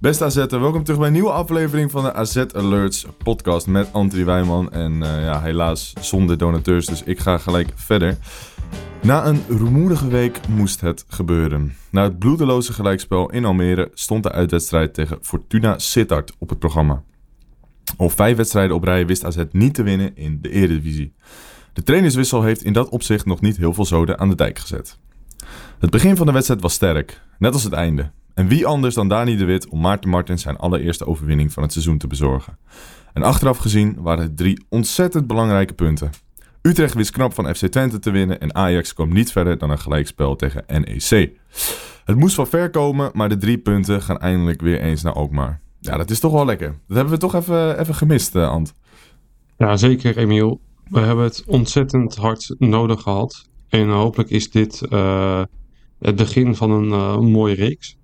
Beste AZ'er, welkom terug bij een nieuwe aflevering van de AZ Alerts podcast met Anthony Wijman. En eh, ja, helaas zonder donateurs, dus ik ga gelijk verder. Na een rumoerige week moest het gebeuren. Na het bloedeloze gelijkspel in Almere stond de uitwedstrijd tegen Fortuna Sittard op het programma. Al vijf wedstrijden op rij wist AZ niet te winnen in de Eredivisie. De trainerswissel heeft in dat opzicht nog niet heel veel zoden aan de dijk gezet. Het begin van de wedstrijd was sterk, net als het einde. En wie anders dan Dani de Wit om Maarten Martens zijn allereerste overwinning van het seizoen te bezorgen. En achteraf gezien waren het drie ontzettend belangrijke punten. Utrecht wist knap van FC Twente te winnen en Ajax kwam niet verder dan een gelijkspel tegen NEC. Het moest van ver komen, maar de drie punten gaan eindelijk weer eens naar Alkmaar. Ja, dat is toch wel lekker. Dat hebben we toch even, even gemist, eh, Ant. Ja, zeker, Emiel. We hebben het ontzettend hard nodig gehad. En hopelijk is dit eh, het begin van een eh, mooie reeks.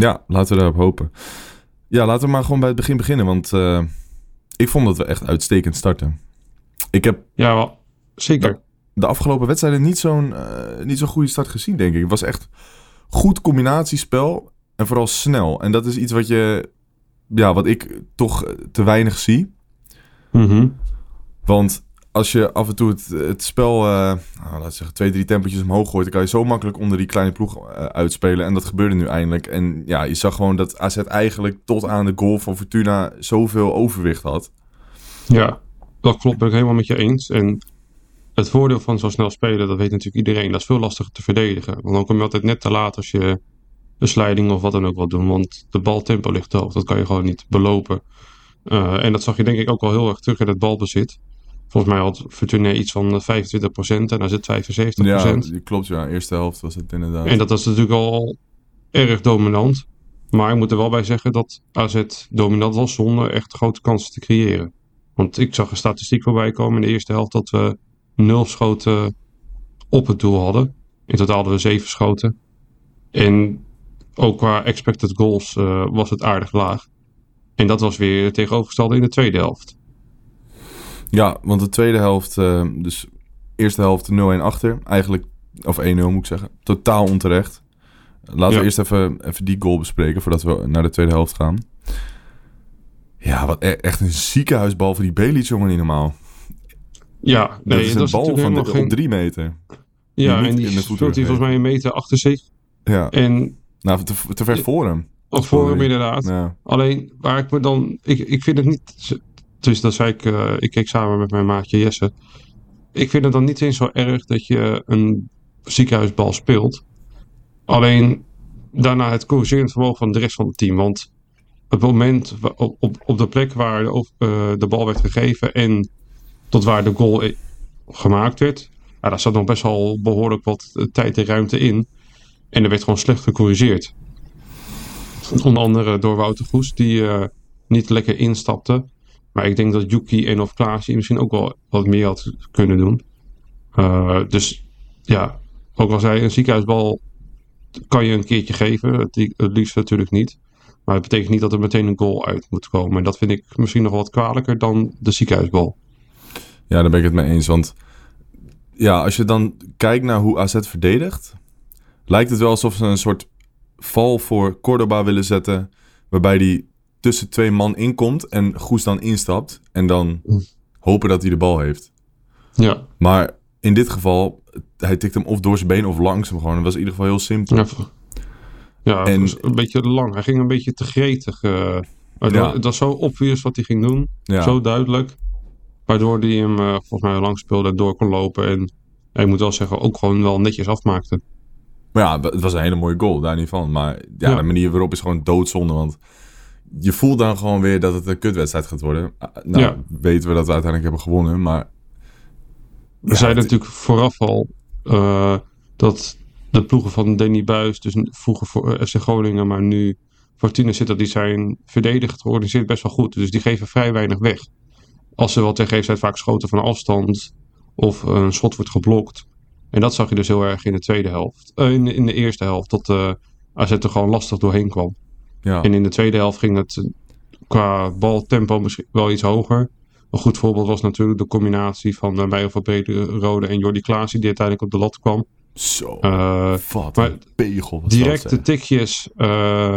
Ja, laten we daarop hopen. Ja, laten we maar gewoon bij het begin beginnen, want eh, ik vond dat we echt uitstekend starten. Ik heb Ja, wel, zeker. de afgelopen wedstrijden niet zo'n eh, niet zo'n goede start gezien, denk ik. Het was echt goed combinatiespel en vooral snel. En dat is iets wat je, ja, wat ik toch te weinig zie. Mhm. Want als je af en toe het, het spel, eh nou, zeggen, twee, drie tempetjes omhoog gooit, dan kan je zo makkelijk onder die kleine ploeg eh, uitspelen. En dat gebeurde nu eindelijk. En ja, je zag gewoon dat AZ eigenlijk tot aan de goal van Fortuna zoveel overwicht had. Ja, dat klopt. Ben ik helemaal met je eens. En het voordeel van zo snel spelen, dat weet natuurlijk iedereen. Dat is veel lastiger te verdedigen. Want dan kom je altijd net te laat als je een slijding of wat dan ook wil doen. Want de baltempo ligt hoog. Dat kan je gewoon niet belopen. Eh, en dat zag je denk ik ook wel heel erg terug in het balbezit. Volgens mij had Fortuna iets van 25% en daar zit 75%. Ja, klopt ja. Eerste helft was het inderdaad. En dat was natuurlijk al erg dominant. Maar ik moet er wel bij zeggen dat AZ dominant was zonder echt grote kansen te creëren. Want ik zag een statistiek voorbij komen in de eerste helft dat we nul schoten op het doel hadden. In totaal hadden we zeven schoten. En ook qua expected goals eh, was het aardig laag. En dat was weer tegenovergestelde in de tweede helft. Ja, want de tweede helft, eh, dus eerste helft 0-1 achter. Eigenlijk, of 1-0 moet ik zeggen. Totaal onterecht. Laten Ja. we eerst even, even die goal bespreken voordat we naar de tweede helft gaan. Ja, wat e- echt een ziekenhuisbal voor die Bailey, jongen, niet normaal. Ja, nee, dat is een bal van de, geen... op drie meter. Ja, en die speelt hij volgens mij een meter achter zich. Ja, En nou, te, te ver voor hem. of voor hem inderdaad. Ja. Alleen waar ik me dan. Ik, ik vind het niet. Dus dat zei ik. eh, ik keek samen met mijn maatje Jesse. Ik vind het dan niet eens zo erg dat je een ziekenhuisbal speelt. Alleen daarna het corrigerend vermogen van de rest van het team. Want het moment op, op, op de plek waar de, eh, de bal werd gegeven en tot waar de goal i- gemaakt werd. Daar zat nog best wel behoorlijk wat eh, tijd en ruimte in. En er werd gewoon slecht gecorrigeerd. Onder andere door Wouter Goes, die eh, niet lekker instapte. Maar ik denk dat Yuki en of Klaasje misschien ook wel wat meer had kunnen doen. Eh, dus ja, ook al zei een ziekenhuisbal kan je een keertje geven. Het, li- het liefst natuurlijk niet. Maar het betekent niet dat er meteen een goal uit moet komen. En dat vind ik misschien nog wat kwalijker dan de ziekenhuisbal. ja, daar ben ik het mee eens. Want ja, als je dan kijkt naar hoe AZ verdedigt, lijkt het wel alsof ze een soort val voor Cordoba willen zetten. Waarbij die tussen twee man inkomt en Goes dan instapt. En dan hopen dat hij de bal heeft. Ja, Maar in dit geval, hij tikt hem of door zijn been of langs hem gewoon. Dat was in ieder geval heel simpel. ja, ja En- het was een beetje lang. Hij ging een beetje te gretig. het, Ja. was, het was zo obvious wat hij ging doen. Ja. Zo duidelijk. Waardoor hij hem eh, volgens mij lang speelde en door kon lopen. En ik moet wel zeggen, ook gewoon wel netjes afmaakte. Maar ja, het was een hele mooie goal, daar niet van. Maar Ja. de manier waarop is gewoon doodzonde. Want je voelt dan gewoon weer dat het een kutwedstrijd gaat worden. Ah, Nou, Ja. weten we dat we uiteindelijk hebben gewonnen. Maar We Ja, zeiden het- natuurlijk vooraf al eh, dat de ploegen van Danny Buis, dus vroeger voor eh, FC Groningen, maar nu Fortuna Sittard die zijn verdedigd georganiseerd best wel goed. Dus die geven vrij weinig weg. Als ze wat weggeven zijn het vaak schoten van afstand. Of een schot wordt geblokt. En dat zag je dus heel erg in de tweede helft. Eh, in, in de eerste helft. Dat eh AZ er gewoon lastig doorheen kwam. Ja. En in de tweede helft ging het eh, qua baltempo misschien wel iets hoger. Een goed voorbeeld was natuurlijk de combinatie van uh, Meijer van Brederode en Jordi Klaas die uiteindelijk op de lat kwam. Zo. Eh, Wat maar een pegel directe tikjes eh,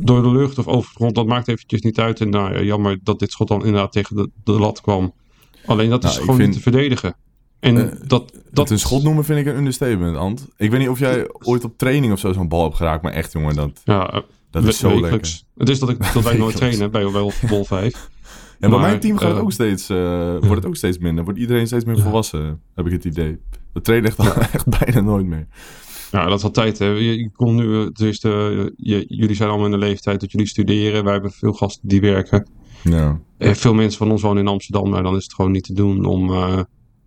door de lucht of over de grond, dat maakt eventjes niet uit. En nou, ja, jammer dat dit schot dan inderdaad tegen de, de lat kwam. Alleen dat Nou, is ik gewoon vind- niet te verdedigen. En Eh, dat, dat een schot noemen vind ik een understatement, Ant. Ik weet niet of jij ooit op training of zo zo'n bal hebt geraakt, maar echt, jongen, dat, Ja, eh, dat is zo lekker. Het is dat, ik, dat wij nooit trainen bij, Bol 5. Ja, bij mijn team gaat eh, ook steeds, eh, wordt het ook steeds minder. Wordt iedereen steeds meer volwassen, heb ik het idee. We trainen echt, echt bijna nooit meer. Ja, dat is altijd. Hè. Je, je komt nu, dus je, jullie zijn allemaal in de leeftijd dat jullie studeren. Wij hebben veel gasten die werken. Ja. Eh, veel mensen van ons wonen in Amsterdam, maar dan is het gewoon niet te doen om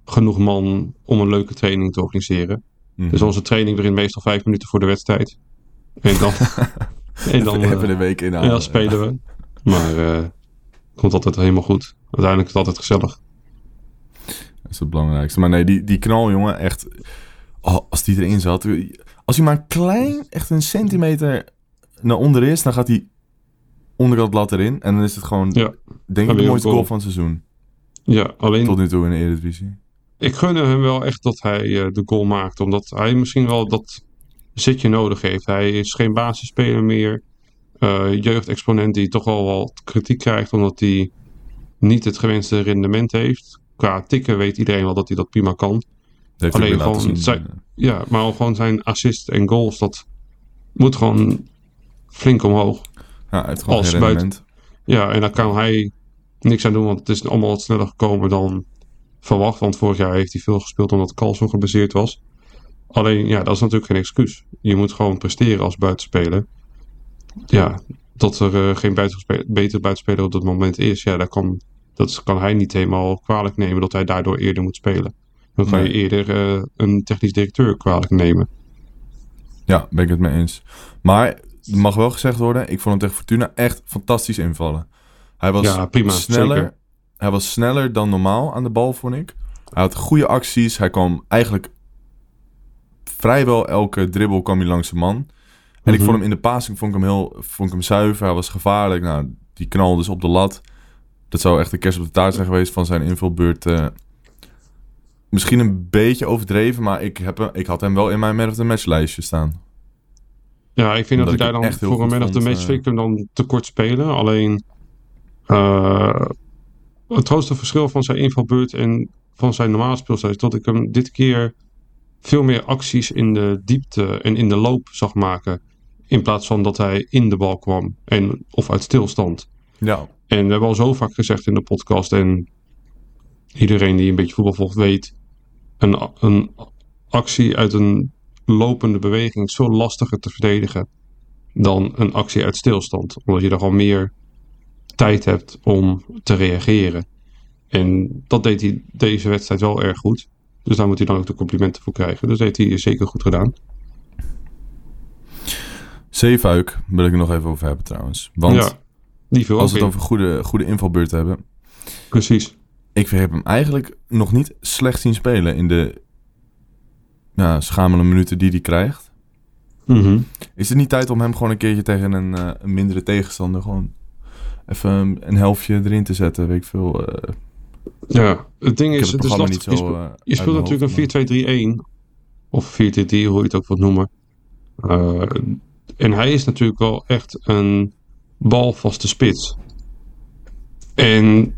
genoeg man om een leuke training te organiseren. Mhm. Dus onze training begint meestal vijf minuten voor de wedstrijd. En dan, en dan, even eh, de week inhalen. dan spelen we. Maar eh komt altijd helemaal goed. Uiteindelijk is het altijd gezellig. Dat is het belangrijkste. Maar nee, die, die knal, jongen, echt... Oh, als die erin zat... Als hij maar een klein, echt een centimeter naar onder is, dan gaat hij onderkant lat erin. En dan is het gewoon, Ja. denk ik, de mooiste goal. van het seizoen. Ja, alleen Tot nu toe in de Eredivisie. ik gunde hem wel echt dat hij eh, de goal maakt. Omdat hij misschien wel dat zitje nodig heeft. Hij is geen basisspeler meer. Eh jeugdexponent die toch wel wat kritiek krijgt. Omdat hij niet het gewenste rendement heeft. Qua tikken weet iedereen wel dat hij dat prima kan. Heeft Alleen gewoon zijn- Ja, maar gewoon zijn assists en goals. Dat moet gewoon flink omhoog. Ja, hij heeft gewoon als buiten-. Ja, en daar kan hij niks aan doen. Want het is allemaal wat sneller gekomen dan verwacht. Want vorig jaar heeft hij veel gespeeld omdat Carlson gebaseerd was. Alleen, ja, dat is natuurlijk geen excuus. Je moet gewoon presteren als buitenspeler. Ja, dat er eh, geen buitenspe- betere buitenspeler op dat moment is. Ja, daar kan, dat kan hij niet helemaal kwalijk nemen dat hij daardoor eerder moet spelen. Dan kan je eerder eh, een technisch directeur kwalijk nemen. Ja, ben ik het mee eens. Maar, het mag wel gezegd worden, ik vond hem tegen Fortuna echt fantastisch invallen. Hij was Ja, prima, sneller. zeker. Hij was sneller dan normaal aan de bal, vond ik. Hij had goede acties. Hij kwam eigenlijk vrijwel elke dribbel kwam hij langs de man. En ik Mhm. vond hem in de passing vond ik hem heel vond ik hem zuiver. Hij was gevaarlijk. Nou, die knal dus op de lat. Dat zou echt de kerst op de taart zijn geweest van zijn invulbeurt. eh. misschien een beetje overdreven, maar ik, heb hem, ik had hem wel in mijn man of the match lijstje staan. Ja, ik vind Omdat dat hij ik daar dan voor een man of the match eh. vind ik hem dan te kort spelen. Alleen eh, het grootste verschil van zijn invalbeurt en van zijn normale speelstijl is dat ik hem dit keer veel meer acties in de diepte en in de loop zag maken. In plaats van dat hij in de bal kwam en, of uit stilstand. Ja, En we hebben al zo vaak gezegd in de podcast en iedereen die een beetje voetbal volgt weet, een, een actie uit een lopende beweging is veel lastiger te verdedigen dan een actie uit stilstand. Omdat je er gewoon meer tijd hebt om te reageren. En dat deed hij deze wedstrijd wel erg goed. Dus daar moet hij dan ook de complimenten voor krijgen. Dus dat heeft hij zeker goed gedaan. Zeefuik wil ik er nog even over hebben trouwens. Want ja, die als we het over goede, goede invalbeurten hebben. Precies. Ik heb hem eigenlijk nog niet slecht zien spelen in de ja, schamele minuten die hij krijgt. Mhm. Is het niet tijd om hem gewoon een keertje tegen een, eh, een mindere tegenstander gewoon even een, een helftje erin te zetten? Weet ik veel. eh, Ja, het ding is, het het is lastig. niet zo. Je speelt- eh, Je speelt natuurlijk een 4-2-3-1. Of 4-3-3, hoe je het ook wilt noemen. Eh, en hij is natuurlijk wel echt een balvaste spits. En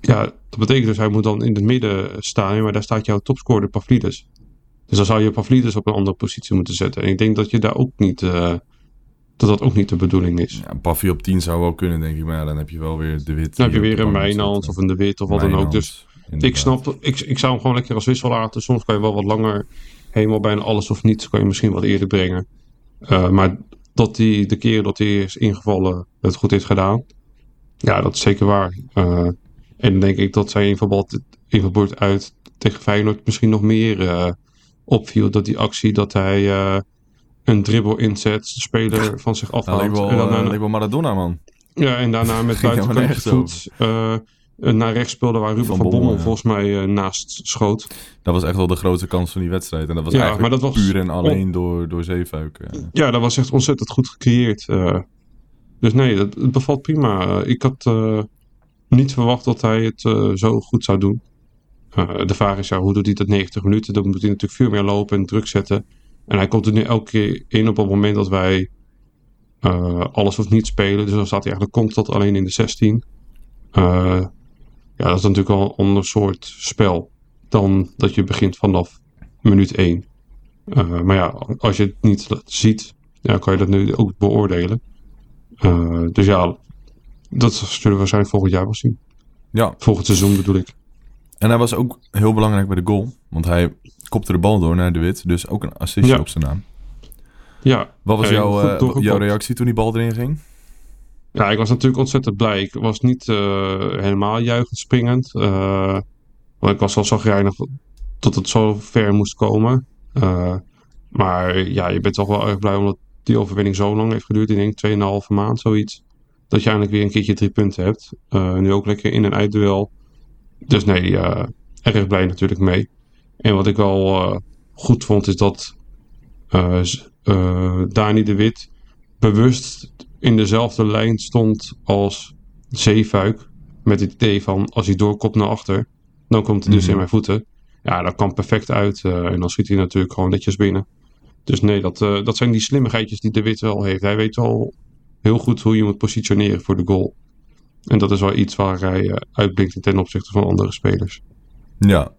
ja, dat betekent dus hij moet dan in het midden staan. Maar daar staat jouw topscorer Pavlidis. Dus dan zou je Pavlidis op een andere positie moeten zetten. En ik denk dat je daar ook niet... eh, dat dat ook niet de bedoeling is. Ja, een Paffy op 10 zou wel kunnen, denk ik. Maar ja, dan heb je wel weer de wit. Dan heb je weer een Mijnans of een De Wit of wat dan ook. Dus ik snap, ik, ik zou hem gewoon lekker als wissel laten. Soms kan je wel wat langer helemaal bijna alles of niets kan je misschien wat eerder brengen. Eh, maar dat hij de keren dat hij is ingevallen het goed heeft gedaan. Ja, dat is zeker waar. Eh, en denk ik dat zijn invalbeurt, invalbeurt uit tegen Feyenoord misschien nog meer eh, opviel. Dat die actie dat hij een dribbel inzet, de speler van zich afhaalt. en, daarna, leek wel Maradona, man. ja, en daarna met nergens voet eh, naar rechts speelde waar Ruben Van van, Bommel, ja. volgens mij eh, naast schoot. Dat was echt wel de grootste kans van die wedstrijd. En dat was Ja, eigenlijk maar dat was puur en alleen door, door Zeefuik. eh. Ja, dat was echt ontzettend goed gecreëerd. eh. dus nee, dat, het bevalt prima. Eh, ik had niet verwacht dat hij het zo goed zou doen. De vraag is, ja, hoe doet hij dat 90 minuten? Dan moet hij natuurlijk veel meer lopen en druk zetten. En hij komt er nu elke keer in op het moment dat wij eh, alles of niet spelen. Dus dan staat hij eigenlijk constant alleen in de 16. Eh, ja, dat is natuurlijk wel een ander soort spel dan dat je begint vanaf minuut 1. Eh, maar ja, als je het niet ziet, ja, kan je dat nu ook beoordelen. Dus ja, dat zullen we waarschijnlijk volgend jaar wel zien. Ja, Volgend seizoen bedoel ik. en hij was ook heel belangrijk bij de goal. Want hij kopte de bal door naar De Wit. Dus ook een assistje Ja. op zijn naam. Ja, Wat was jouw, eh, jouw reactie toen die bal erin ging? ja, ik was natuurlijk ontzettend blij. Ik was niet eh, helemaal juichend springend. eh, want ik was wel zagrijnig dat het zo ver moest komen. Maar ja, je bent toch wel erg blij omdat die overwinning zo lang heeft geduurd. Ik denk 2,5 maand, zoiets. Dat je eindelijk weer een keertje drie punten hebt. Nu ook lekker in een uitduel. Dus nee, erg blij natuurlijk mee. En wat ik wel eh, goed vond is dat eh, eh, Dani de Wit bewust in dezelfde lijn stond als Zeefuik. Met het idee van als hij doorkomt naar achter, dan komt hij dus Mhm. in mijn voeten. Ja, dat kan perfect uit. en dan schiet hij natuurlijk gewoon netjes binnen. Dus nee, dat, dat zijn die slimmigheidjes die de Wit wel heeft. Hij weet wel heel goed hoe je moet positioneren voor de goal. En dat is wel iets waar hij uitblinkt ten opzichte van andere spelers. Ja.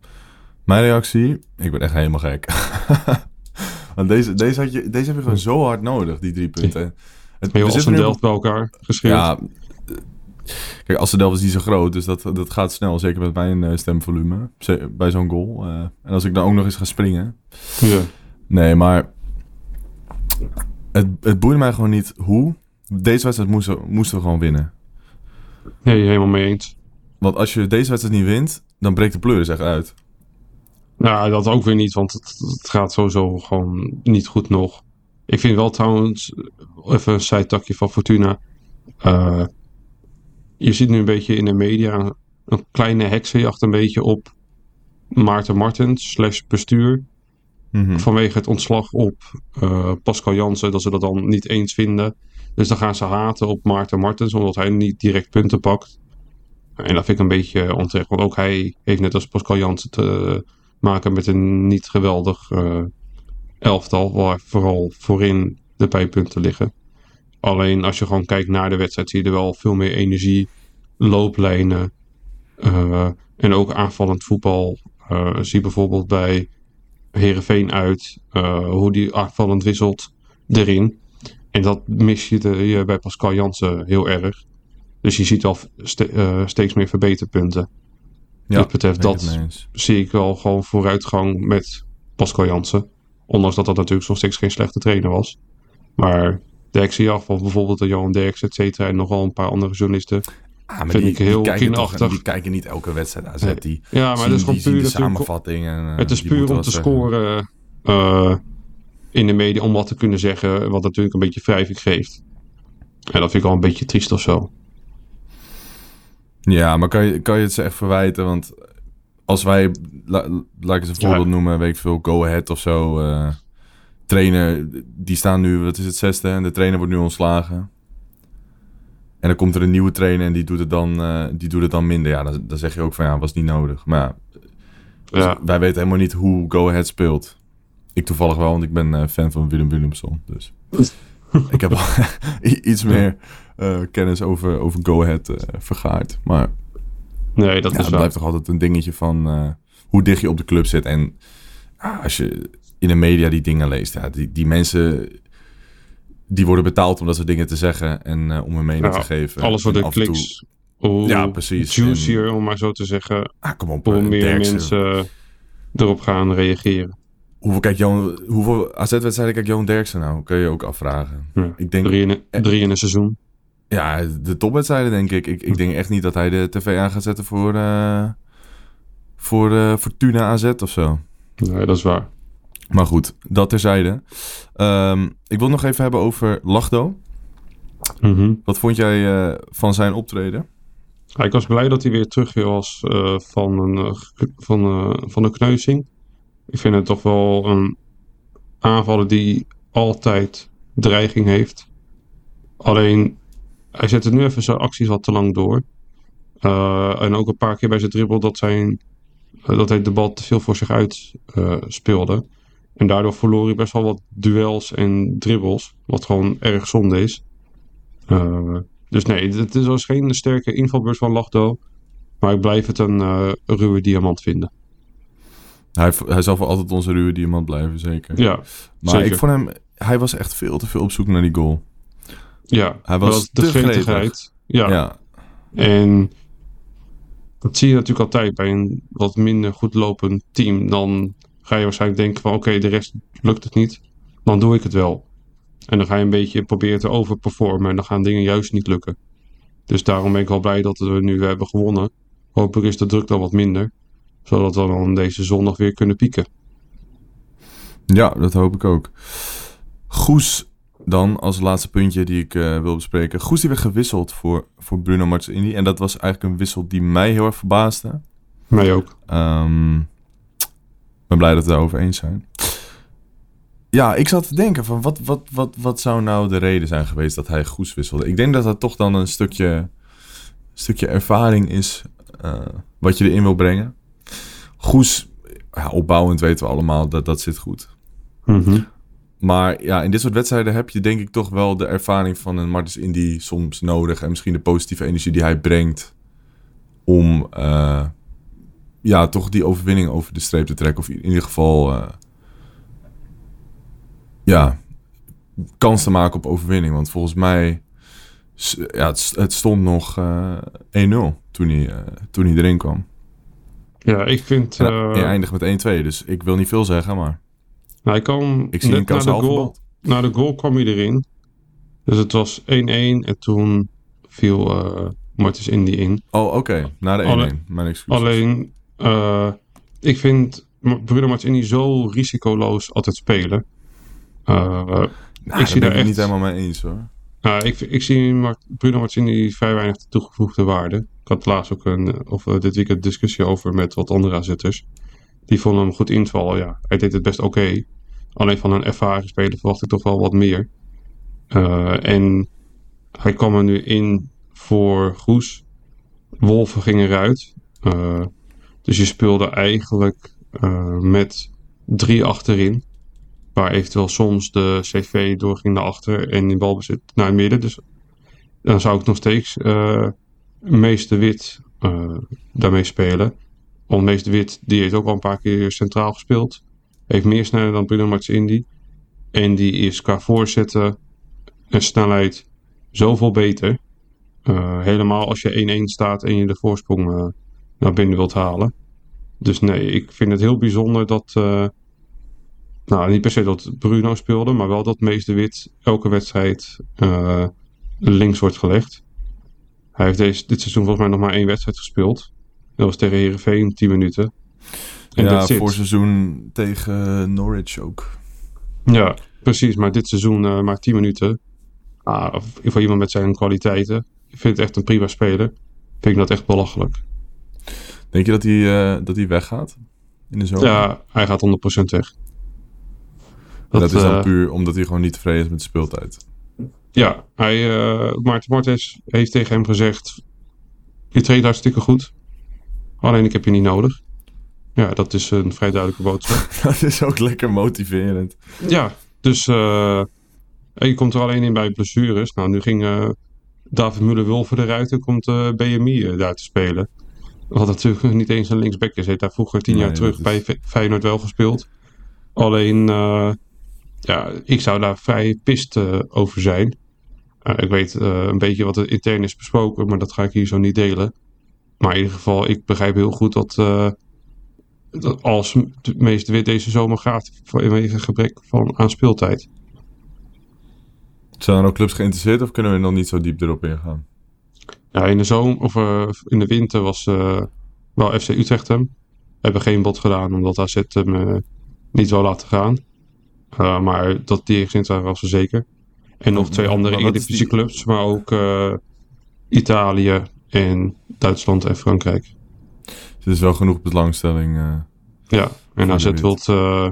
Mijn reactie? Ik ben echt helemaal gek. Want deze, deze, had je, deze heb je gewoon zo hard nodig, die drie punten. Het, Heel als een op- delft bij elkaar geschreven. Ja. eh, Kijk, als de Delft is niet zo groot, dus dat, dat gaat snel. Zeker met mijn eh, stemvolume. Bij zo'n goal. eh. en als ik dan ook nog eens ga springen. ja. Nee, maar... Het, het boeide mij gewoon niet hoe. Deze wedstrijd moesten, moesten we gewoon winnen. Nee, helemaal mee eens. Want als je deze wedstrijd niet wint, dan breekt de pleuris echt uit. Nou, dat ook weer niet, want het, het gaat sowieso gewoon niet goed nog. Ik vind wel trouwens, even een zijtakje van Fortuna. eh, je ziet nu een beetje in de media een kleine heksenjacht een beetje op Maarten Martens slash bestuur. Mhm. Vanwege het ontslag op eh, Pascal Jansen, dat ze dat dan niet eens vinden. Dus dan gaan ze haten op Maarten Martens, omdat hij niet direct punten pakt. En dat vind ik een beetje onterecht, want ook hij heeft net als Pascal Jansen te maken met een niet geweldig eh, elftal, waar vooral voorin de pijpunten liggen. Alleen als je gewoon kijkt naar de wedstrijd, zie je er wel veel meer energie, looplijnen eh, en ook aanvallend voetbal. Eh, zie bijvoorbeeld bij Herenveen uit, hoe die aanvallend wisselt erin. En dat mis je, bij Pascal Jansen heel erg. Dus je ziet al ste- steeds meer verbeterpunten. Ja, Wat betreft dat zie ik wel gewoon vooruitgang met Pascal Jansen. Ondanks dat dat natuurlijk nog steeds geen slechte trainer was. Maar Dirk Siaf of bijvoorbeeld de Johan Derks, et cetera, en nogal een paar andere journalisten. Ah, maar Vind ik heel toch- kinderachtig. die kijken niet elke wedstrijd AZ. Nee. Die Ja, maar zien, dat is gewoon die puur de samenvatting. En, eh, Het is die puur om te scoren eh, in de media, om wat te kunnen zeggen, wat natuurlijk een beetje wrijving geeft. En dat vind ik al een beetje triest of zo. Ja, maar kan je, kan je het ze echt verwijten? Want als wij, la- laat ik eens een Ja. voorbeeld noemen, weet ik veel, Go Ahead of zo. eh trainer, die staan nu, wat is het, zesde? En de trainer wordt nu ontslagen. En dan komt er een nieuwe trainer en die doet het dan, eh, die doet het dan minder. Ja, dan, dan zeg je ook van ja, was niet nodig. Maar ja, Ja, wij weten helemaal niet hoe Go Ahead speelt. Ik toevallig wel, want ik ben eh, fan van Willem Willemson. Dus ik heb wel i- iets meer eh, kennis over, over Go Ahead eh, vergaard. Maar nee, dat ja, is het wel. blijft toch altijd een dingetje van eh, hoe dicht je op de club zit. En ah, als je in de media die dingen leest, ja, die, die mensen die worden betaald om dat soort dingen te zeggen en om hun mening Ja, te geven. Alles voor de toe- kliks. Hoe Ja, precies. juicier, om maar zo te zeggen. Ah, kom op. Hoe meer Derksen. mensen erop gaan reageren. Hoeveel, kijk, Johan, hoeveel AZ-wedstrijden kijkt Johan Derksen nou? Kun je ook afvragen. Ja. Ik denk, Drie in, een- drie in een seizoen. ja, de topwedstrijden denk ik. ik. Ik denk echt niet dat hij de tv aan gaat zetten voor, eh, voor eh, Fortuna AZ of zo. Nee, dat is waar. Maar goed, dat terzijde. Ehm, ik wil nog even hebben over Lachdo. Mhm. Wat vond jij eh, van zijn optreden? Ja, ik was blij dat hij weer terug weer was eh, van, een, eh, van, eh, van een kneuzing. Ik vind het toch wel een aanvaller die altijd dreiging heeft. Alleen, hij zette nu even zijn acties wat te lang door. Eh, en ook een paar keer bij zijn dribbel dat, zijn, eh, dat hij de bal te veel voor zich uit eh, speelde. En daardoor verloor hij best wel wat duels en dribbles. Wat gewoon erg zonde is. Dus nee, het is was geen sterke invalbeurs van Lachdo. Maar ik blijf het een ruwe diamant vinden. Hij, hij zal voor altijd onze ruwe diamant blijven, zeker. Ja, maar zeker. ik vond hem... Hij was echt veel te veel op zoek naar die goal. ja hij was de gretigheid. Ja. ja. en dat zie je natuurlijk altijd bij een wat minder goed lopend team. Dan ga je waarschijnlijk denken van oké, de rest lukt het niet. Dan doe ik het wel. En dan ga je een beetje proberen te overperformen. En dan gaan dingen juist niet lukken. Dus daarom ben ik wel blij dat we nu hebben gewonnen. Hopelijk is de druk dan wat minder. Zodat we dan deze zondag weer kunnen pieken. Ja, dat hoop ik ook. Goes dan als laatste puntje die ik eh, wil bespreken. Goes die werd gewisseld voor, voor Bruno Martins En dat was eigenlijk een wissel die mij heel erg verbaasde. Mij ook. Ehm, ik ben blij dat we het daarover eens zijn. Ja, ik zat te denken van wat, wat, wat, wat zou nou de reden zijn geweest dat hij Goes wisselde. Ik denk dat dat toch dan een stukje, stukje ervaring is eh, wat je erin wil brengen. Goes, ja, opbouwend weten we allemaal dat dat zit goed. Mhm. Maar ja, in dit soort wedstrijden heb je denk ik toch wel de ervaring van een Martens Indy soms nodig. En misschien de positieve energie die hij brengt om eh, ja, toch die overwinning over de streep te trekken. Of in ieder geval eh, ja, kans te maken op overwinning. Want volgens mij ja, het, st- het stond nog eh 1-0 toen hij, eh, toen hij erin kwam. Ja, ik vind... Eh, hij eindigt met 1-2, dus ik wil niet veel zeggen, maar nou, hij kwam ik zie net na kans de, goal, na de goal kwam hij erin. Dus het was 1-1 en toen viel eh Martens Indy in. Oh, oké. Na de 1-1. Alle- Mijn excuses. Alleen, eh, ik vind Bruno Martens Indy zo risicoloos altijd spelen. Eh, Nou, ik zie ben daar ik echt... niet helemaal mee eens hoor. Nou, ik, ik zie Bruno Martini vrij weinig toegevoegde waarde. Had laatst ook een, of eh, dit weekend discussie over met wat andere aanzetters. Die vonden hem goed invallen. Ja, hij deed het best oké. Alleen van een ervaren speler verwacht ik toch wel wat meer. Eh, en hij kwam er nu in voor Goes. Wolven ging eruit. Eh, dus je speelde eigenlijk met drie achterin. Waar eventueel soms de CV doorging naar achter en in balbezit naar het midden. Dus dan zou ik nog steeds Meester Wit eh, daarmee spelen. Want Meester Wit die heeft ook al een paar keer centraal gespeeld. Heeft meer snelheid dan Bruno Martins Indy. En die is qua voorzetten en snelheid zoveel beter. Eh, helemaal als je 1-1 staat en je de voorsprong eh, naar binnen wilt halen. Dus nee, ik vind het heel bijzonder dat... nou, niet per se dat Bruno speelde, maar wel dat Mees de Wit elke wedstrijd links wordt gelegd. Hij heeft deze, dit seizoen volgens mij nog maar één wedstrijd gespeeld. Dat was tegen Herenveen 10 minuten. En ja, that's it. voor seizoen tegen Norwich ook. Ja, precies. Maar dit seizoen eh, maar 10 minuten. Ah, of voor iemand met zijn kwaliteiten. Ik vind het echt een prima speler. Vind ik dat echt belachelijk. Denk je dat hij, eh, dat hij weggaat in de zomer? Ja, hij gaat 100% weg. Dat, is dan eh, puur omdat hij gewoon niet tevreden is met de speeltijd. Ja, hij, eh Maarten Martes heeft tegen hem gezegd: Je treedt hartstikke goed. Alleen ik heb je niet nodig. Ja, dat is een vrij duidelijke boodschap. dat is ook lekker motiverend. ja, dus eh, je komt er alleen in bij blessures. Nou, nu ging eh, David Muller-Wulven eruit en komt BMI daar te spelen. Wat natuurlijk niet eens een linksback is. Hij heeft daar vroeger tien Nee, jaar terug bij Feyenoord wel gespeeld. Alleen, ja, ik zou daar vrij pist over zijn. Uh, ik weet uh, een beetje wat er intern is besproken, maar dat ga ik hier zo niet delen. Maar in ieder geval, ik begrijp heel goed dat, uh, dat als de meeste wit deze zomer gaat vanwege gebrek van aan speeltijd. Zijn er ook clubs geïnteresseerd of kunnen we nog niet zo diep erop ingaan? Ja, in de zomer of uh, in de winter was wel FC Utrecht hem. Hebben geen bod gedaan omdat AZ hem niet zou laten gaan. Eh, maar dat die gezind waren was er zeker. En nog twee andere Eredivisieclubs, maar ook eh, Italië en Duitsland en Frankrijk. Dus er is wel genoeg belangstelling. eh. Ja, en AZ wilt eh,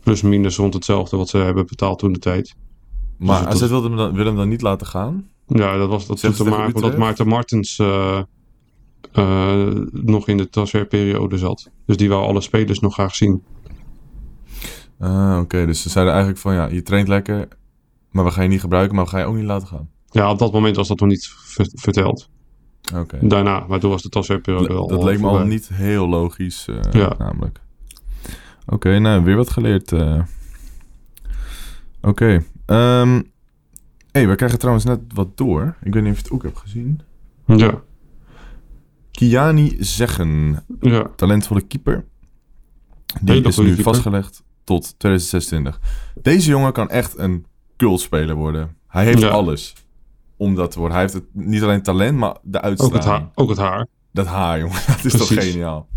plus minus rond hetzelfde wat ze hebben betaald toen de tijd. Maar het AZ was- wil hem, dan, wil hem dan niet laten gaan? Ja, dat was dat te maken omdat Utrecht? Maarten Martens eh, eh, nog in de transferperiode zat. Dus die wou alle spelers nog graag zien. Ah, oké. Dus ze zeiden eigenlijk van, ja, je traint lekker, maar we gaan je niet gebruiken, maar we gaan je ook niet laten gaan. Ja, op dat moment was dat nog niet ver- verteld. Oké. Daarna, maar toen was de transferperiode al Dat leek me al niet heel logisch, eh, Ja. namelijk. Oké, nou, weer wat geleerd. eh. Oké. ehm hey, we krijgen trouwens net wat door. Ik weet niet of je het ook hebt gezien. Ja, Kiani Zeggen, ja. talentvolle keeper. Die is nu keeper. vastgelegd tot 2026. Deze jongen kan echt een cultspeler worden. Hij heeft Ja. alles om dat te worden. Hij heeft het, niet alleen talent, maar de Ook, uitstraling. het haar, ook het haar. Dat haar, jongen. Dat is toch geniaal.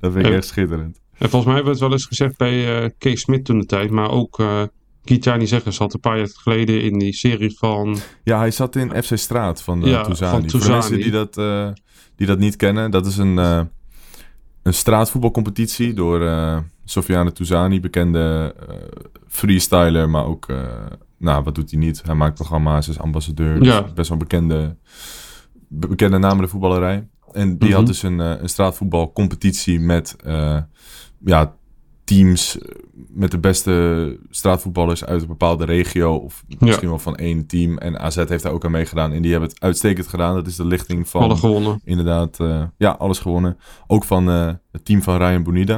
Dat vind ik Ja. echt schitterend. En volgens mij hebben we het wel eens gezegd bij eh Kees Smit toen de tijd. Maar ook eh Kitani Zeggen zat een paar jaar geleden in die serie van... Ja, hij zat in FC Straat van de Ja, Touzani. van Voor mensen die dat, eh, die dat niet kennen, dat is een, eh, een straatvoetbalcompetitie door eh Sofiane Touzani, bekende eh, freestyler, maar ook, eh, nou, wat doet hij niet? Hij maakt programma's, is ambassadeur, Ja. dus best wel bekende, be- bekende naam in de voetballerij. En die Mhm. had dus een, eh, een straatvoetbalcompetitie met eh, ja, teams eh, met de beste straatvoetballers uit een bepaalde regio. Of misschien wel van één team. En AZ heeft daar ook aan meegedaan. En die hebben het uitstekend gedaan. Dat is de lichting van... Alle gewonnen. Inderdaad, ja, alles gewonnen. Ook van het team van Ryan Bonida.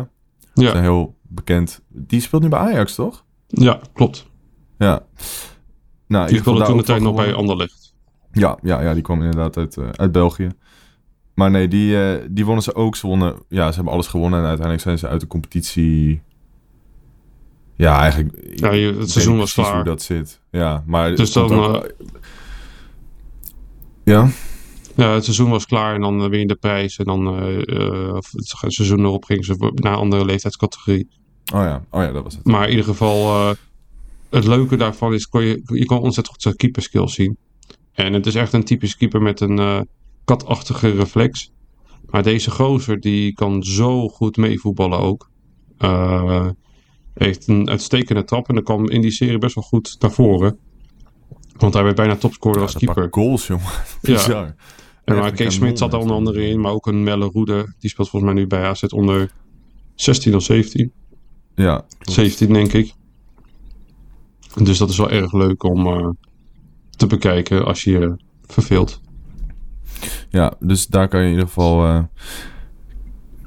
Dat is Ja, een heel bekend... Die speelt nu bij Ajax, toch? ja klopt. Ja. Nou, Die speelde toen de tijd nog bij. Anderlecht. Ja, ja, ja, die kwam inderdaad uit, eh, uit België. Maar nee, die, eh, die wonnen ze ook. Ze wonnen, ja, ze hebben alles gewonnen. En uiteindelijk zijn ze uit de competitie... Ja, eigenlijk... Ja, je- het seizoen was klaar. hoe dat zit. Ja, maar... Dus dan, ook- Ja? Ja, het seizoen was klaar en dan eh, win je de prijs. En dan eh, eh, het seizoen erop gingen ze naar een andere leeftijdscategorie. Oh ja, oh ja, dat was het. Maar in ieder geval, eh, het leuke daarvan is, kon je, je kan ontzettend goed zijn keeperskills zien. En het is echt een typisch keeper met een eh, katachtige reflex. Maar deze gozer, die kan zo goed meevoetballen ook. Eh, heeft een uitstekende trap en dan kwam in die serie best wel goed naar voren. Want hij werd bijna topscorer als Ja, dat keeper. goals, jongen. Ja. En maar Kees Smit zat er onder andere in, maar ook een Melle Roede. Die speelt volgens mij nu bij AZ onder 16 of 17. Ja, klopt. 17 denk ik. Dus dat is wel erg leuk om eh, te bekijken als je je verveelt. Ja, dus daar kan je in ieder geval eh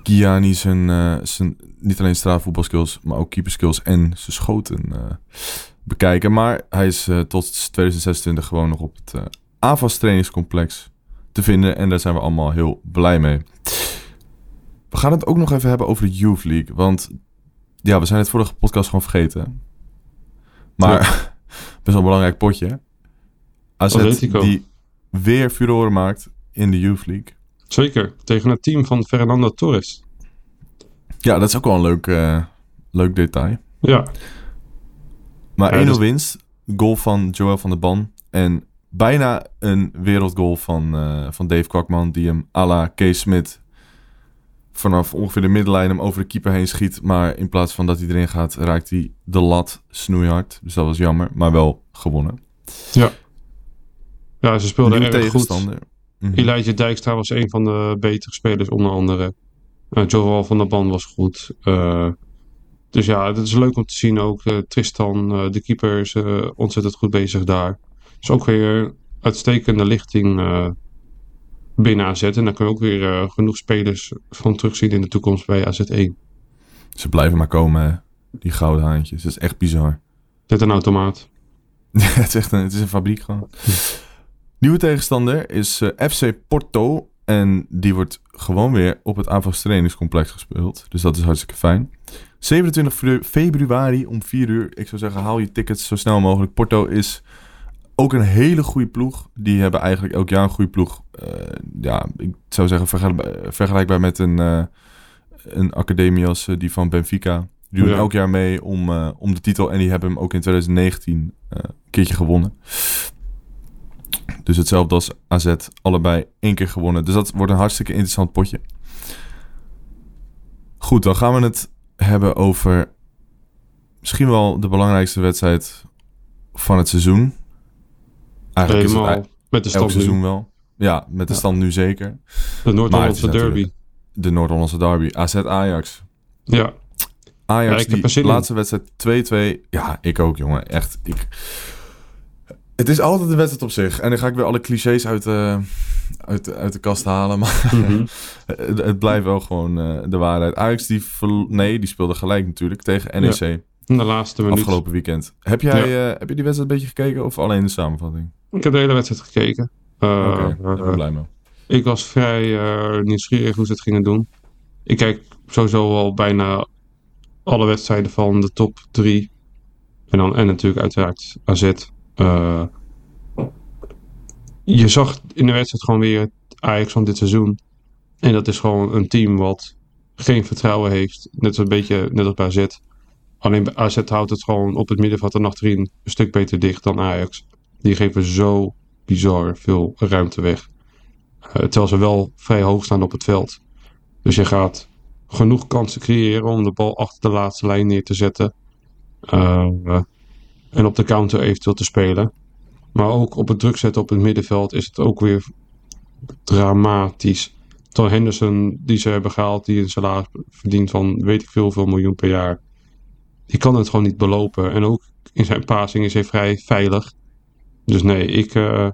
Kiani zijn, eh, zijn niet alleen straatvoetbalskills, maar ook keeperskills en zijn schoten bekijken. Maar hij is tot 2026 gewoon nog op het AVAS trainingscomplex te vinden en daar zijn we allemaal heel blij mee. We gaan het ook nog even hebben over de Youth League, want ja, we zijn het vorige podcast gewoon vergeten. Maar best wel een belangrijk potje. AZ Atletico. die weer furoren maakt in de Youth League. Zeker, tegen het team van Fernando Torres. Ja, dat is ook wel een leuk, eh, leuk detail. Ja, Maar Ja, 1-0 dus- winst. Goal van Joel van der Ban. En bijna een wereldgoal van, eh, van Dave Kwakman. Die hem à la Kees Smit vanaf ongeveer de middenlijn hem over de keeper heen schiet. Maar in plaats van dat hij erin gaat, raakt hij de lat snoeihard. Dus dat was jammer. Maar wel gewonnen. ja ze speelden Nieuwe erg goed. tegenstander. Mhm. Elijah Dijkstra was een van de betere spelers onder andere. Uh, Joel van der Ban was goed. Eh, dus ja, het is leuk om te zien ook. eh, Tristan, eh, de keeper, is eh, ontzettend goed bezig daar. Is ook weer uitstekende lichting eh, binnen AZ. En daar kun je ook weer eh, genoeg spelers van terugzien in de toekomst bij AZ1. Ze blijven maar komen, die gouden haantjes. Dat is echt bizar. Net een automaat. Het is echt een, het is een fabriek gewoon. Nieuwe tegenstander is eh, FC Porto. En die wordt gewoon weer op het AVAS trainingscomplex gespeeld. Dus dat is hartstikke fijn. 27 febru- februari om 4 uur. Ik zou zeggen, haal je tickets zo snel mogelijk. Porto is ook een hele goede ploeg. Die hebben eigenlijk elk jaar een goede ploeg. Eh, ja, ik zou zeggen vergelijk- vergelijkbaar met een, eh, een academie als eh, die van Benfica. Die doen Ja. elk jaar mee om, om de titel. En die hebben hem ook in 2019 eh, een keertje gewonnen. Dus hetzelfde als AZ. Allebei één keer gewonnen. Dus dat wordt een hartstikke interessant potje. Goed, dan gaan we het hebben over misschien wel de belangrijkste wedstrijd van het seizoen. Eigenlijk is het Helemaal met de elk stand seizoen nu. wel. Ja, met de Ja. stand nu zeker. De Noord-Hollandse derby. De Noord-Hollandse derby. AZ Ajax. Ja, Ajax, Ja, die laatste wedstrijd 2-2. Ja, ik ook, jongen. Echt. Ik... Het is altijd een wedstrijd op zich. En dan ga ik weer alle clichés uit de, uit, de- uit de kast halen. Maar Mhm. het, het blijft wel gewoon eh, de waarheid. Ajax, die, nee, die speelde gelijk natuurlijk tegen NEC in de laatste minuut. afgelopen weekend. Heb jij eh, heb je die wedstrijd een beetje gekeken of alleen de samenvatting? Ik heb de hele wedstrijd gekeken. Eh, Oké, daar ben ik eh, blij mee. ik was vrij nieuwsgierig hoe ze het gingen doen. Ik kijk sowieso al bijna alle wedstrijden van de top 3. En, dan, en natuurlijk uiteraard AZ. Je zag in de wedstrijd gewoon weer het Ajax van dit seizoen. En dat is gewoon een team wat geen vertrouwen heeft. Net als een beetje net als bij AZ. Alleen AZ houdt het gewoon op het middenveld en achterin een stuk beter dicht dan Ajax. Die geven zo bizar veel ruimte weg. Eh, terwijl ze wel vrij hoog staan op het veld. Dus je gaat genoeg kansen creëren om de bal achter de laatste lijn neer te zetten. Eh, en op de counter eventueel te spelen. Maar ook op het druk zetten op het middenveld is het ook weer dramatisch. Ton Henderson, die ze hebben gehaald, die een salaris verdient van weet ik veel, veel miljoen per jaar. Die kan het gewoon niet belopen. En ook in zijn passing is hij vrij veilig. Dus nee, ik eh,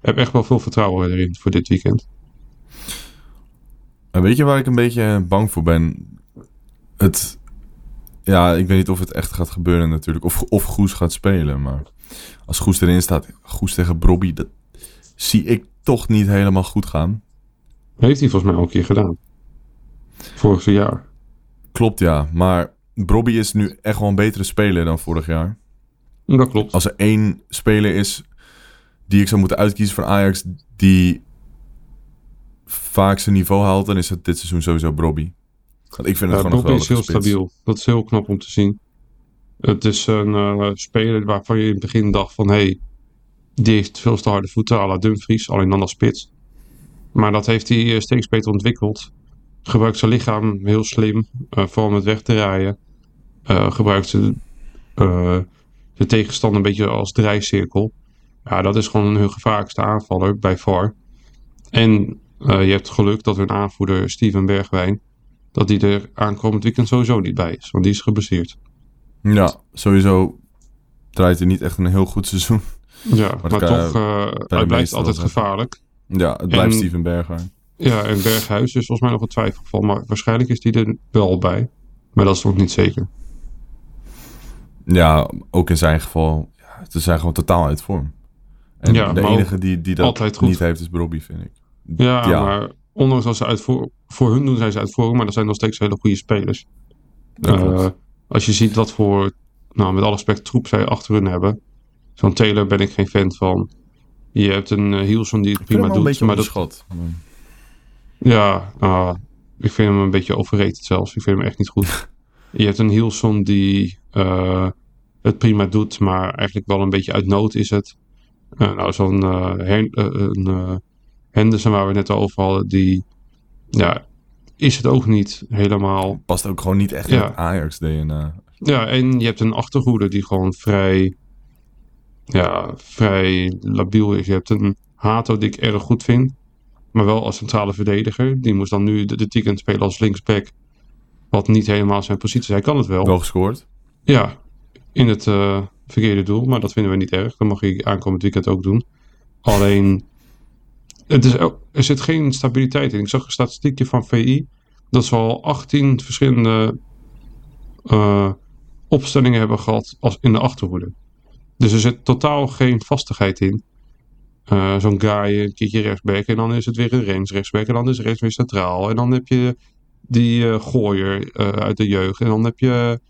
heb echt wel veel vertrouwen erin voor dit weekend. En weet je waar ik een beetje bang voor ben? Het, ja, ik weet niet of het echt gaat gebeuren natuurlijk. Of, of Goes gaat spelen. Maar als Goes erin staat, Goes tegen Brobby, dat zie ik toch niet helemaal goed gaan. Heeft hij volgens mij al een keer gedaan. Vorig jaar. Klopt ja, maar Brobby is nu echt wel een betere speler dan vorig jaar. Dat klopt. Als er één speler is die ik zou moeten uitkiezen van Ajax die vaak zijn niveau haalt, dan is het dit seizoen sowieso Brobby. Want ik vind het Ja, gewoon Brobbey nog is heel stabiel. Dat is heel knap om te zien. Het is een eh, speler waarvan je in het begin dacht van... Hé, hey, die heeft veel te harde voeten à la Dumfries, alleen dan als spits. Maar dat heeft hij eh, steeds beter ontwikkeld. Gebruikt zijn lichaam heel slim, eh, vooral met weg te rijden. Eh, gebruikt ze, eh, de tegenstander een beetje als draaicirkel. Ja, dat is gewoon hun gevaarlijkste aanvaller bij VAR. En je hebt geluk dat hun aanvoerder Steven Bergwijn dat die er aankomend weekend sowieso niet bij is. Want die is geblesseerd. Ja, sowieso draait hij niet echt een heel goed seizoen. Ja, maar toch, de hij blijft altijd gevaarlijk. Ja, het blijft En- Steven Bergwijn. Ja, en Berghuis is volgens mij nog een twijfelgeval. Maar waarschijnlijk is die er wel bij. Maar dat is nog niet zeker. Ja, ook in zijn geval, ja, ze zijn gewoon totaal uit vorm. En Ja, de enige die, die dat niet heeft is Brobby, vind ik. Ja, Ja. maar ondanks dat ze uit voor, voor hun doen zijn ze uit vorm. Maar dat zijn nog steeds hele goede spelers. Eh, als je ziet wat voor, nou met alle respect, troep zij achter hun hebben. Zo'n Taylor ben ik geen fan van. Je hebt een uh, Hielson die het prima doet. maar dat, onderschat. Ja, ah, ik vind hem een beetje overrated zelfs. Ik vind hem echt niet goed. Je hebt een Hilson die eh, het prima doet, maar eigenlijk wel een beetje uit nood is het. Eh, nou, zo'n eh, Henderson waar we net over hadden, die ja, is het ook niet helemaal. Past ook gewoon niet echt Ja. in het Ajax-DNA. Ja, en je hebt een achterhoede die gewoon vrij, ja, vrij labiel is. Je hebt een Hato die ik erg goed vind. Maar wel als centrale verdediger. Die moest dan nu de, de spelen als linksback. Wat niet helemaal zijn positie is. Hij kan het wel. Wel gescoord. Ja, in het eh, verkeerde doel. Maar dat vinden we niet erg. Dat mag hij aankomend weekend ook doen. Alleen, het is, er zit geen stabiliteit in. Ik zag een statistiekje van VI. Dat ze al 18 verschillende eh, opstellingen hebben gehad als in de achterhoede. Dus er zit totaal geen vastigheid in. Eh, Zo'n guy een keertje rechtsback en dan is het weer een rechtsback en dan is rechts weer centraal. En dan heb je die eh, gooier eh, uit de jeugd en dan heb je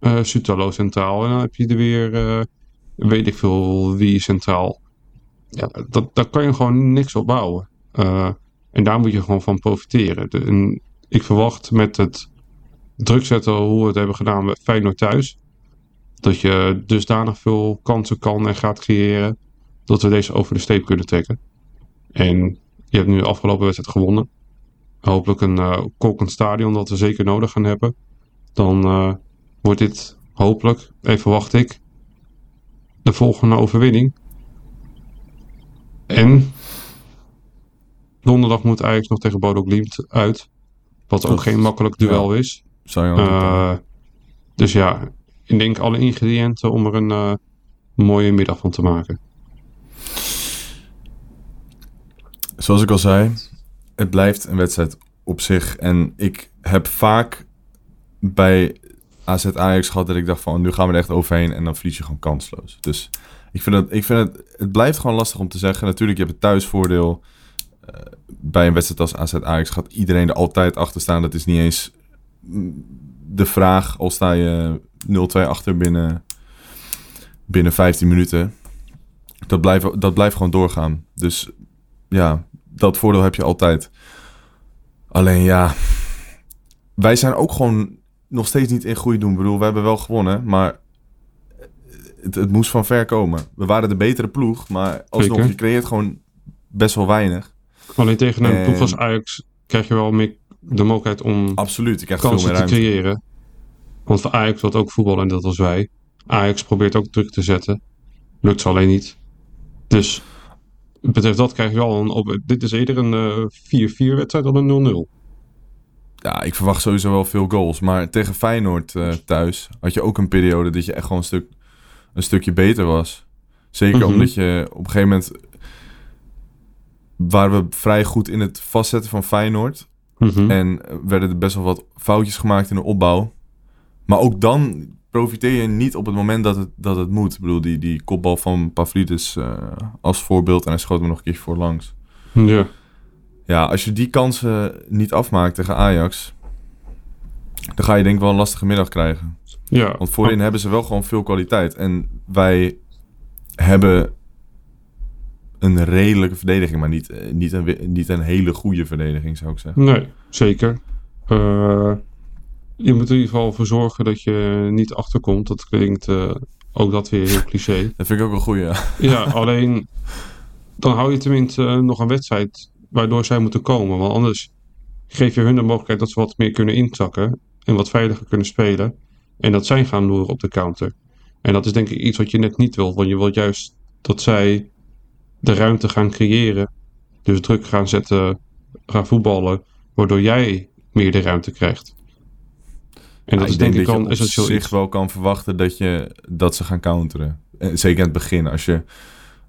eh Sutalo centraal en dan heb je er weer weet ik veel wie centraal. Ja, dat, daar kan je gewoon niks op bouwen. En daar moet je gewoon van profiteren. Ik verwacht met het druk zetten hoe we het hebben gedaan met Feyenoord thuis. Dat je dusdanig veel kansen kan en gaat creëren. Dat we deze over de streep kunnen trekken. En je hebt nu de afgelopen wedstrijd gewonnen. Hopelijk een uh, kolkend stadion dat we zeker nodig gaan hebben. Dan uh, wordt dit hopelijk, even wacht ik, de volgende overwinning. En donderdag moet Ajax nog tegen Bodo Glimt uit. Wat ook geen makkelijk duel ja. is. Zou je uh, dus ja, ik denk alle ingrediënten om er een mooie middag van te maken. Zoals ik al zei, het blijft een wedstrijd op zich. En ik heb vaak bij AZ Ajax gehad dat ik dacht van nu gaan we er echt overheen en dan verlies je gewoon kansloos. Dus ik vind, het, ik vind het, het blijft gewoon lastig om te zeggen. Natuurlijk, je hebt het thuisvoordeel. Uh, bij een wedstrijd als AZ Ajax gaat iedereen er altijd achter staan. Dat is niet eens de vraag, al sta je 0-2 achter binnen, binnen 15 minuten. Dat blijft, dat blijft gewoon doorgaan. Dus ja, dat voordeel heb je altijd. Alleen ja, wij zijn ook gewoon nog steeds niet in goede doen. Ik bedoel, we hebben wel gewonnen, maar het, het, moest van ver komen. We waren de betere ploeg, maar alsnog, Zeker. je creëert gewoon best wel weinig. Alleen tegen een En- ploeg als Ajax krijg je wel meer de mogelijkheid om Absoluut, krijgt veel kansen meer te creëren. Want voor Ajax wil ook voetballen en dat was wij. Ajax probeert ook druk te zetten. Lukt ze alleen niet. Dus betreft dat krijg je wel een... Op, dit is eerder een eh, 4-4 wedstrijd dan een 0-0. Ja, ik verwacht sowieso wel veel goals. Maar tegen Feyenoord eh, thuis had je ook een periode dat je echt gewoon een, stuk, een stukje beter was. Zeker Mhm. omdat je op een gegeven moment... waren we vrij goed in het vastzetten van Feyenoord. Mhm. En werden er best wel wat foutjes gemaakt in de opbouw. Maar ook dan profiteer je niet op het moment dat het, dat het moet. Ik bedoel, die, die kopbal van Pavlidis eh, als voorbeeld. En hij schoot me nog een keer voorlangs. Ja. Ja, als je die kansen niet afmaakt tegen Ajax... dan ga je denk ik wel een lastige middag krijgen. ja. Want voorin hebben ze wel gewoon veel kwaliteit. En wij hebben een redelijke verdediging... maar niet, eh, niet, een, niet een hele goede verdediging, zou ik zeggen. Nee, zeker. Eh, je moet er in ieder geval voor zorgen dat je niet achterkomt. Dat klinkt eh, ook dat weer heel cliché. Dat vind ik ook een goede. Ja, alleen dan hou je tenminste eh, nog een wedstrijd waardoor zij moeten komen. Want anders geef je hun de mogelijkheid dat ze wat meer kunnen intakken en wat veiliger kunnen spelen. En dat zij gaan loeren op de counter. En dat is denk ik iets wat je net niet wilt. Want je wilt juist dat zij de ruimte gaan creëren. Dus druk gaan zetten, gaan voetballen. Waardoor jij meer de ruimte krijgt. En dat Ja, is denk ik al je op zich iets. wel kan verwachten dat, je, dat ze gaan counteren. En zeker in het begin. Als je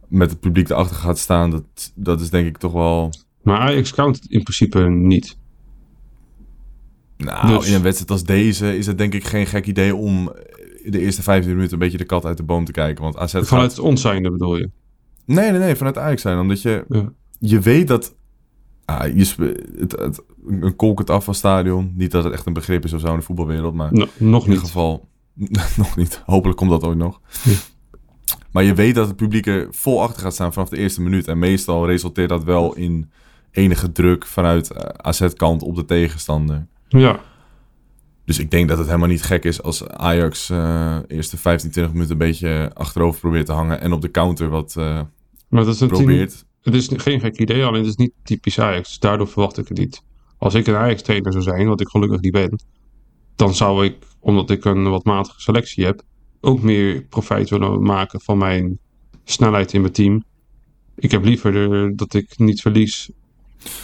met het publiek erachter gaat staan, dat, dat is denk ik toch wel... Maar Ajax count het in principe niet. Nou, Dus- in een wedstrijd als deze is het denk ik geen gek idee om de eerste 15 minuten een beetje de kat uit de boom te kijken. Want AZ gaat... Vanuit ons zijnde bedoel je. Nee, nee, nee, vanuit Ajax zijn. Omdat je, Ja. je weet dat... Ah, je, het, het, een kolkend afvalstadion. Niet dat het echt een begrip is of zo in de voetbalwereld, maar... No- nog In ieder geval, nog niet. Hopelijk komt dat ooit nog. Ja. Maar je weet dat het publiek er vol achter gaat staan vanaf de eerste minuut. En meestal resulteert dat wel in enige druk vanuit eh, AZ-kant op de tegenstander. Ja, Dus ik denk dat het helemaal niet gek is als Ajax eh eerste 15, 20 minuten een beetje achterover probeert te hangen. En op de counter wat eh, maar dat is team, probeert. Het is geen gek idee, alleen het is niet typisch Ajax. Dus daardoor verwacht ik het niet. Als ik een Ajax-trainer zou zijn, wat ik gelukkig niet ben, dan zou ik, omdat ik een wat matige selectie heb, ook meer profijt willen maken van mijn snelheid in mijn team. Ik heb liever eh, dat ik niet verlies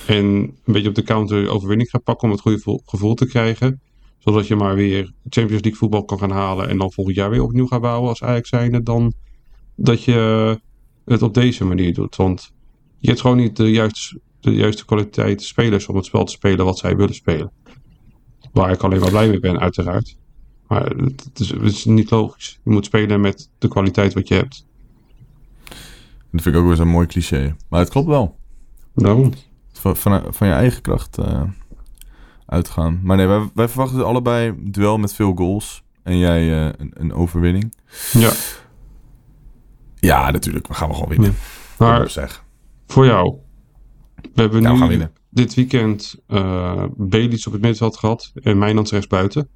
en een beetje op de counter overwinning ga pakken om het goede gevoel, te krijgen. Zodat je maar weer Champions League voetbal kan gaan halen en dan volgend jaar weer opnieuw gaat bouwen als Ajax zijnde. Dan dat je het op deze manier doet. Want je hebt gewoon niet de juiste, de juiste kwaliteit spelers om het spel te spelen wat zij willen spelen. Waar ik alleen maar blij mee ben, uiteraard. Maar het is, het is niet logisch. Je moet spelen met de kwaliteit wat je hebt. Dat vind ik ook weer zo'n mooi cliché. Maar het klopt wel. Daarom. Van, van, van je eigen kracht eh, uitgaan. Maar nee, wij, wij verwachten dus allebei een duel met veel goals. En jij eh, een, een overwinning. Ja. Ja, natuurlijk. We gaan we gewoon winnen. Maar zeg. Voor jou, We hebben we nu gaan winnen. dit weekend eh Belits op het middenveld gehad en Mijnans rechtsbuiten.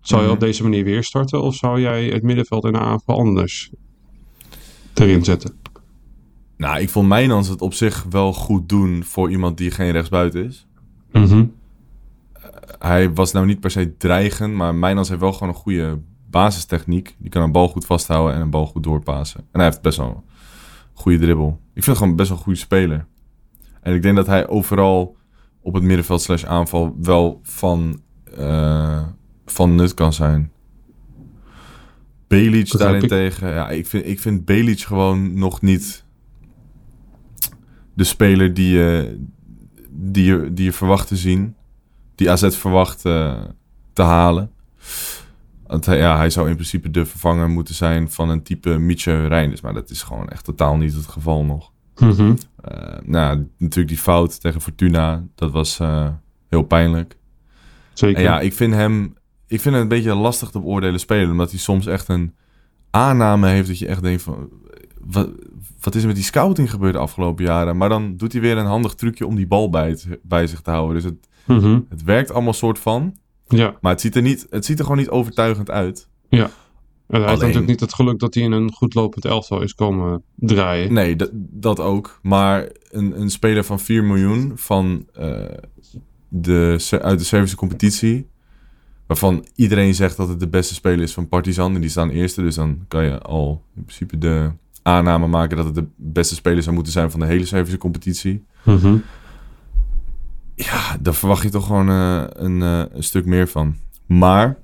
Zou je Mhm. op deze manier weer starten of zou jij het middenveld en de aanval anders erin zetten? Nou, ik vond Mijnans het op zich wel goed doen voor iemand die geen rechtsbuiten is. Mhm. Hij was nou niet per se dreigend, maar Mijnans heeft wel gewoon een goede basistechniek. Die kan een bal goed vasthouden en een bal goed doorpassen. En hij heeft best wel goede dribbel. Ik vind het gewoon best wel een goede speler. En ik denk dat hij overal op het middenveld slash aanval wel van, eh, van nut kan zijn. Belic daarentegen, ja, ik vind, ik vind Belic gewoon nog niet de speler die je, die je, die je verwacht te zien. Die AZ verwacht eh, te halen. Want hij, ja, hij zou in principe de vervanger moeten zijn van een type Mietje Reinders. Maar dat is gewoon echt totaal niet het geval nog. Mhm. Eh, nou, natuurlijk die fout tegen Fortuna, dat was eh, heel pijnlijk. Zeker. En ja, ik vind hem, ik vind hem een beetje lastig te beoordelen spelen, omdat hij soms echt een aanname heeft dat je echt denkt van, wat, wat is er met die scouting gebeurd de afgelopen jaren? Maar dan doet hij weer een handig trucje om die bal bij, het- bij zich te houden. Dus het, Mhm. het werkt allemaal soort van, Ja. maar het ziet er, niet, het ziet er gewoon niet overtuigend uit. En hij heeft natuurlijk niet het geluk dat hij in een goed lopend elftal is komen draaien. Nee, dat, ook. Maar een, een speler van 4 miljoen van, eh, de, uit de Servische competitie. Waarvan iedereen zegt dat het de beste speler is van Partizan. En die staan eerste. Dus dan kan je al in principe de aanname maken dat het de beste speler zou moeten zijn van de hele Servische competitie. Mhm. Ja, daar verwacht je toch gewoon eh, een, eh, een stuk meer van. Maar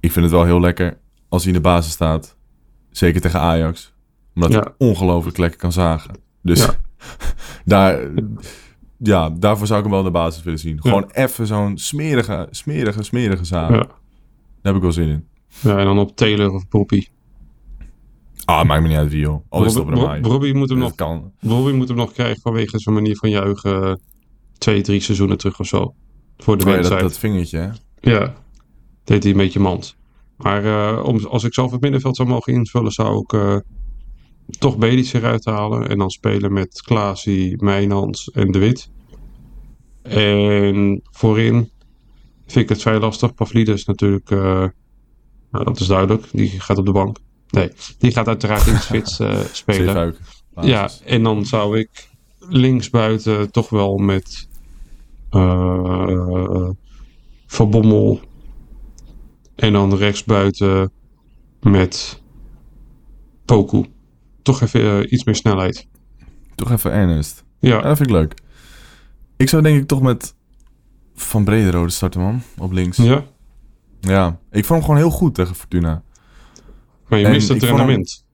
ik vind het wel heel lekker als hij in de basis staat. Zeker tegen Ajax. Omdat Ja. hij ongelooflijk lekker kan zagen. Dus Ja. daar, ja, daarvoor zou ik hem wel in de basis willen zien. Gewoon even zo'n smerige, smerige, smerige zagen. Ja. Daar heb ik wel zin in. ja, en dan op Taylor of Poppy. Ah, maakt me niet uit wie, joh. Al is het op Rob-. Robbie moet hem nog kan. Robbie moet hem nog krijgen vanwege zijn manier van juichen eh, twee, drie seizoenen terug of zo. Voor de Oh ja, dat, wedstrijd. dat vingertje, hè? Ja, deed hij een beetje mand. Maar eh, om, als ik zelf het middenveld zou mogen invullen, zou ik eh, toch Bedic eruit halen. En dan spelen met Klaasie, Mijnans en De Wit. En voorin vind ik het vrij lastig. Pavlidis natuurlijk, nou, dat is duidelijk. Die gaat op de bank. Nee, die gaat uiteraard in de spits eh, spelen. Ja, en dan zou ik linksbuiten toch wel met eh Van Bommel en dan rechtsbuiten met Poku. Toch even eh, iets meer snelheid. Toch even Ernest. Ja, Ja, dat vind ik leuk. Ik zou denk ik toch met Van Brederode starten, man. Op links. Ja. ja. ik vond hem gewoon heel goed tegen Fortuna. Maar je En mist het hem- rendement.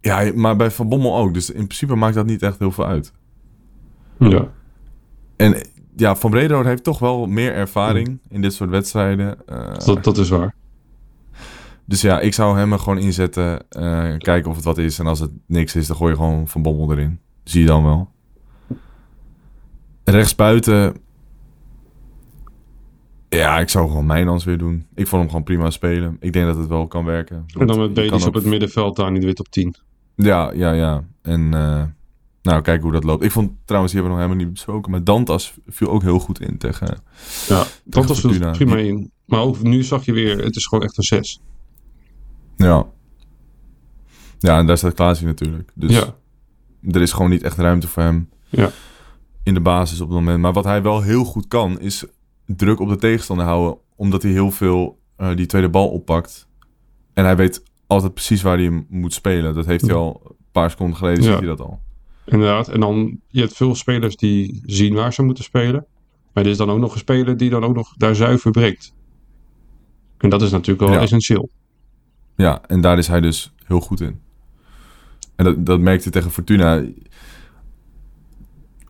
Ja, maar bij Van Bommel ook. Dus in principe maakt dat niet echt heel veel uit. Ja. En ja, Van Brederode heeft toch wel meer ervaring in dit soort wedstrijden. Eh, Dat, dat is waar. dus ja, ik zou hem er gewoon inzetten. eh, kijken of het wat is. En als het niks is, dan gooi je gewoon Van Bommel erin. Zie je dan wel. Rechtsbuiten... Ja, ik zou gewoon Mijnans weer doen. Ik vond hem gewoon prima spelen. Ik denk dat het wel kan werken. En dan met kan op ook- het middenveld, Dani de Wit op 10. Ja, ja, ja. En eh, nou, kijken hoe dat loopt. Ik vond trouwens, die hebben we nog helemaal niet besproken. Maar Dantas viel ook heel goed in tegen... Ja, dat was Fortuna. prima in. Maar ook nu zag je weer, het is gewoon echt een 6. Ja. Ja, en daar staat Klaasie natuurlijk. Dus Ja. er is gewoon niet echt ruimte voor hem Ja. in de basis op het moment. Maar wat hij wel heel goed kan, is druk op de tegenstander houden. Omdat hij heel veel eh, die tweede bal oppakt. En hij weet altijd precies waar hij hem moet spelen. Dat heeft hij al een paar seconden geleden, Ja. ziet hij dat al. Inderdaad. En dan, je hebt veel spelers die zien waar ze moeten spelen. Maar er is dan ook nog een speler die dan ook nog daar zuiver breekt. En dat is natuurlijk wel Ja. essentieel. Ja, en daar is hij dus heel goed in. En dat, dat merkte tegen Fortuna.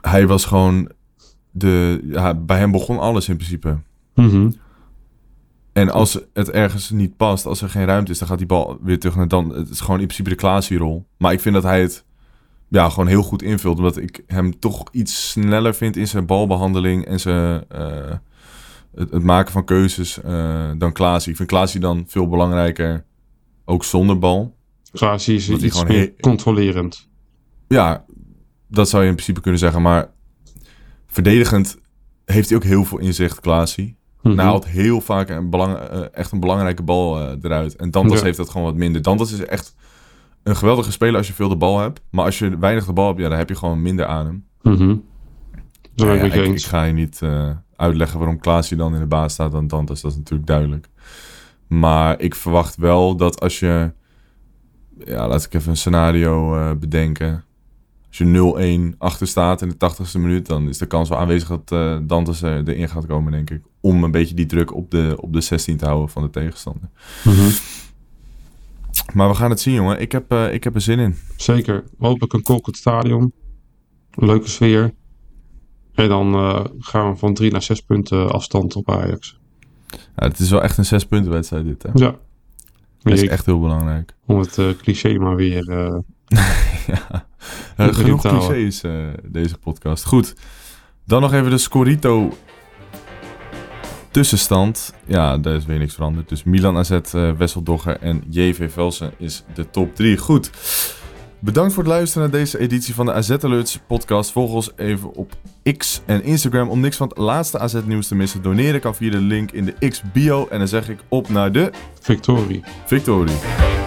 Hij was gewoon de. Ja, bij hem begon alles in principe. En als het ergens niet past, als er geen ruimte is, dan gaat die bal weer terug naar dan. Het is gewoon in principe de Klaasie-rol. Maar ik vind dat hij het ja, gewoon heel goed invult. Omdat ik hem toch iets sneller vind in zijn balbehandeling en zijn, eh, het, het maken van keuzes eh, dan Klaasie. Ik vind Klaasie dan veel belangrijker, ook zonder bal. Klaasie is iets meer controlerend. Ja, dat zou je in principe kunnen zeggen. Maar verdedigend heeft hij ook heel veel inzicht, Klaasie. Mhm. Hij haalt heel vaak een belang, eh, echt een belangrijke bal eh, eruit. En Dantas Ja. heeft dat gewoon wat minder. Dantas is echt een geweldige speler als je veel de bal hebt. Maar als je weinig de bal hebt, ja, dan heb je gewoon minder aan hem. Mhm. Ja, ik ga je niet eh, uitleggen waarom Klaasie dan in de baas staat dan Dantas. Dat is natuurlijk duidelijk. Maar ik verwacht wel dat als je... Ja, laat ik even een scenario bedenken. Als je 0-1 achter staat in de 80ste minuut... dan is de kans wel aanwezig dat eh Dantas er- erin gaat komen, denk ik. Om een beetje die druk op de, op de 16 te houden van de tegenstander. Mhm. Maar we gaan het zien, jongen. Ik heb, eh, ik heb er zin in. Zeker. Hopelijk een kolkend stadion. Leuke sfeer. En dan gaan we van drie naar zes punten afstand op Ajax. Ja, het is wel echt een zes punten wedstrijd dit, hè? Ja. Dat is echt heel belangrijk. Om het cliché maar weer... ja. Eh, genoeg clichés eh, deze podcast. Goed. Dan nog even de Scorito tussenstand. Ja, daar is weer niks veranderd. Dus Milan AZ, eh Wessel Dogger en JV Velsen is de top 3. Goed. Bedankt voor het luisteren naar deze editie van de AZ Alerts podcast. Volg ons even op X en Instagram om niks van het laatste AZ nieuws te missen. Doneren kan via de link in de X bio. En dan zeg ik op naar de victorie. victorie.